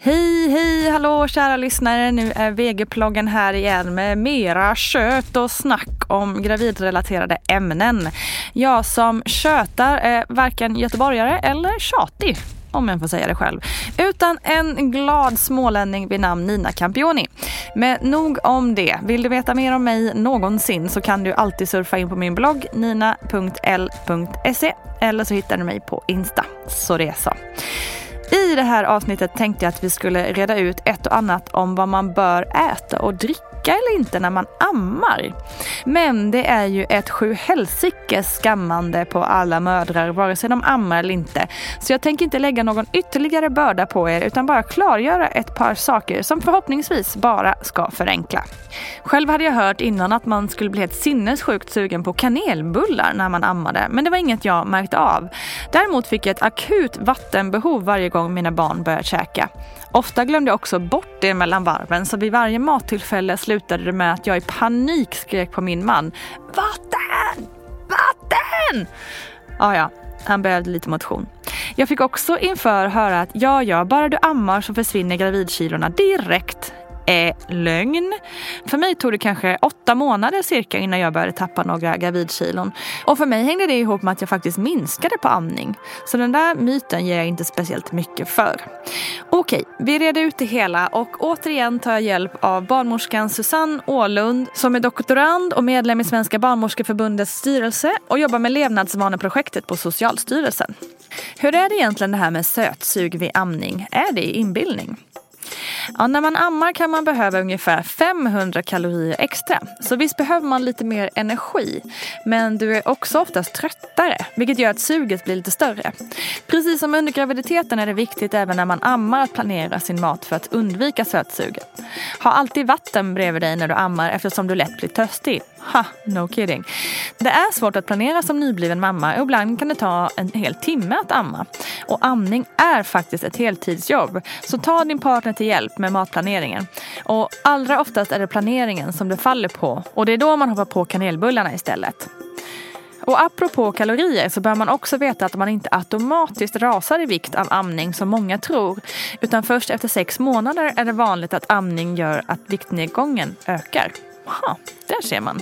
Hej, hej, hallå kära lyssnare. Nu är VG-ploggen här igen med mera kött och snack om gravidrelaterade ämnen. Jag som tjötar är varken göteborgare eller tjatig om jag får säga det själv, utan en glad smålänning vid namn Nina Campioni. Men nog om det. Vill du veta mer om mig någonsin så kan du alltid surfa in på min blogg nina.l.se eller så hittar du mig på Insta. Så det är så. I det här avsnittet tänkte jag att vi skulle reda ut ett och annat om vad man bör äta och dricka eller inte när man ammar. Men det är ju ett sju helsikes skammande på alla mödrar vare sig de ammar eller inte. Så jag tänker inte lägga någon ytterligare börda på er utan bara klargöra ett par saker som förhoppningsvis bara ska förenkla. Själv hade jag hört innan att man skulle bli helt sinnessjukt sugen på kanelbullar när man ammade men det var inget jag märkte av. Däremot fick jag ett akut vattenbehov varje gång mina barn började käka. Ofta glömde jag också bort det mellan varven så vid varje mattillfälle slutade det med att jag i panik skrek på min man. Vatten! Vatten! Ja, ja, han behövde lite motion. Jag fick också inför höra att ja, ja, bara du ammar så försvinner gravidkilorna direkt är lögn. För mig tog det kanske åtta månader cirka innan jag började tappa några gravidkilon. Och för mig hängde det ihop med att jag faktiskt minskade på amning. Så den där myten ger jag inte speciellt mycket för. Okej, vi reder ut det hela och återigen tar jag hjälp av barnmorskan Susanne Ålund som är doktorand och medlem i Svenska barnmorskeförbundets styrelse och jobbar med levnadsvaneprojektet på Socialstyrelsen. Hur är det egentligen det här med sötsug vid amning? Är det inbildning? Ja, när man ammar kan man behöva ungefär 500 kalorier extra. Så visst behöver man lite mer energi. Men du är också oftast tröttare, vilket gör att suget blir lite större. Precis som under graviditeten är det viktigt även när man ammar att planera sin mat för att undvika sötsuget. Ha alltid vatten bredvid dig när du ammar eftersom du lätt blir törstig. Ha, no kidding. Det är svårt att planera som nybliven mamma och ibland kan det ta en hel timme att amma. Och amning är faktiskt ett heltidsjobb. Så ta din partner till hjälp med matplaneringen. Och allra oftast är det planeringen som det faller på och det är då man hoppar på kanelbullarna istället. Och apropå kalorier så bör man också veta att man inte automatiskt rasar i vikt av amning som många tror. Utan först efter sex månader är det vanligt att amning gör att viktnedgången ökar. Aha, där ser man.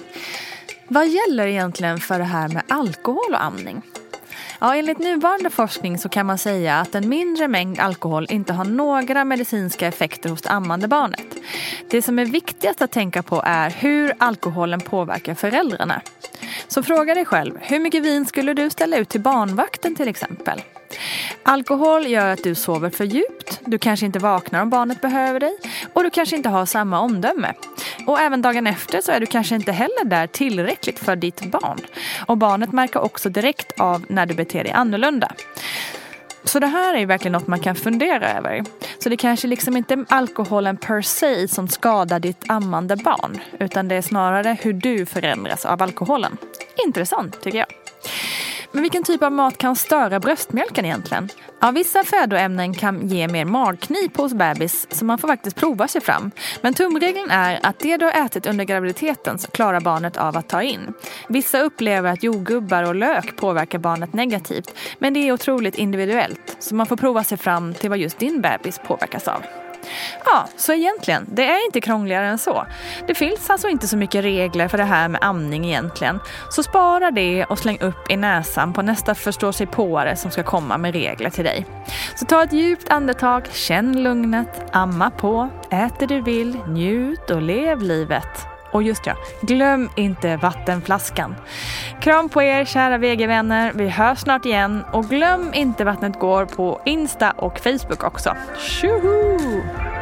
Vad gäller egentligen för det här med alkohol och amning? Ja, enligt nuvarande forskning så kan man säga att en mindre mängd alkohol inte har några medicinska effekter hos det ammande barnet. Det som är viktigast att tänka på är hur alkoholen påverkar föräldrarna. Så fråga dig själv, hur mycket vin skulle du ställa ut till barnvakten till exempel? Alkohol gör att du sover för djupt, du kanske inte vaknar om barnet behöver dig och du kanske inte har samma omdöme. Och även dagen efter så är du kanske inte heller där tillräckligt för ditt barn. Och barnet märker också direkt av när du beter dig annorlunda. Så det här är verkligen något man kan fundera över. Så det kanske liksom inte är alkoholen per se som skadar ditt ammande barn. Utan det är snarare hur du förändras av alkoholen. Intressant tycker jag. Men vilken typ av mat kan störa bröstmjölken egentligen? Ja, vissa födoämnen kan ge mer magknip hos bebis så man får faktiskt prova sig fram. Men tumregeln är att det du har ätit under graviditeten så klarar barnet av att ta in. Vissa upplever att jordgubbar och lök påverkar barnet negativt men det är otroligt individuellt så man får prova sig fram till vad just din bebis påverkas av. Ja, så egentligen, det är inte krångligare än så. Det finns alltså inte så mycket regler för det här med amning egentligen. Så spara det och släng upp i näsan på nästa förståsigpåare som ska komma med regler till dig. Så ta ett djupt andetag, känn lugnet, amma på, ät det du vill, njut och lev livet. Och just ja, glöm inte vattenflaskan. Kram på er kära VG-vänner. Vi hörs snart igen. Och glöm inte Vattnet går på Insta och Facebook också. Tjoho!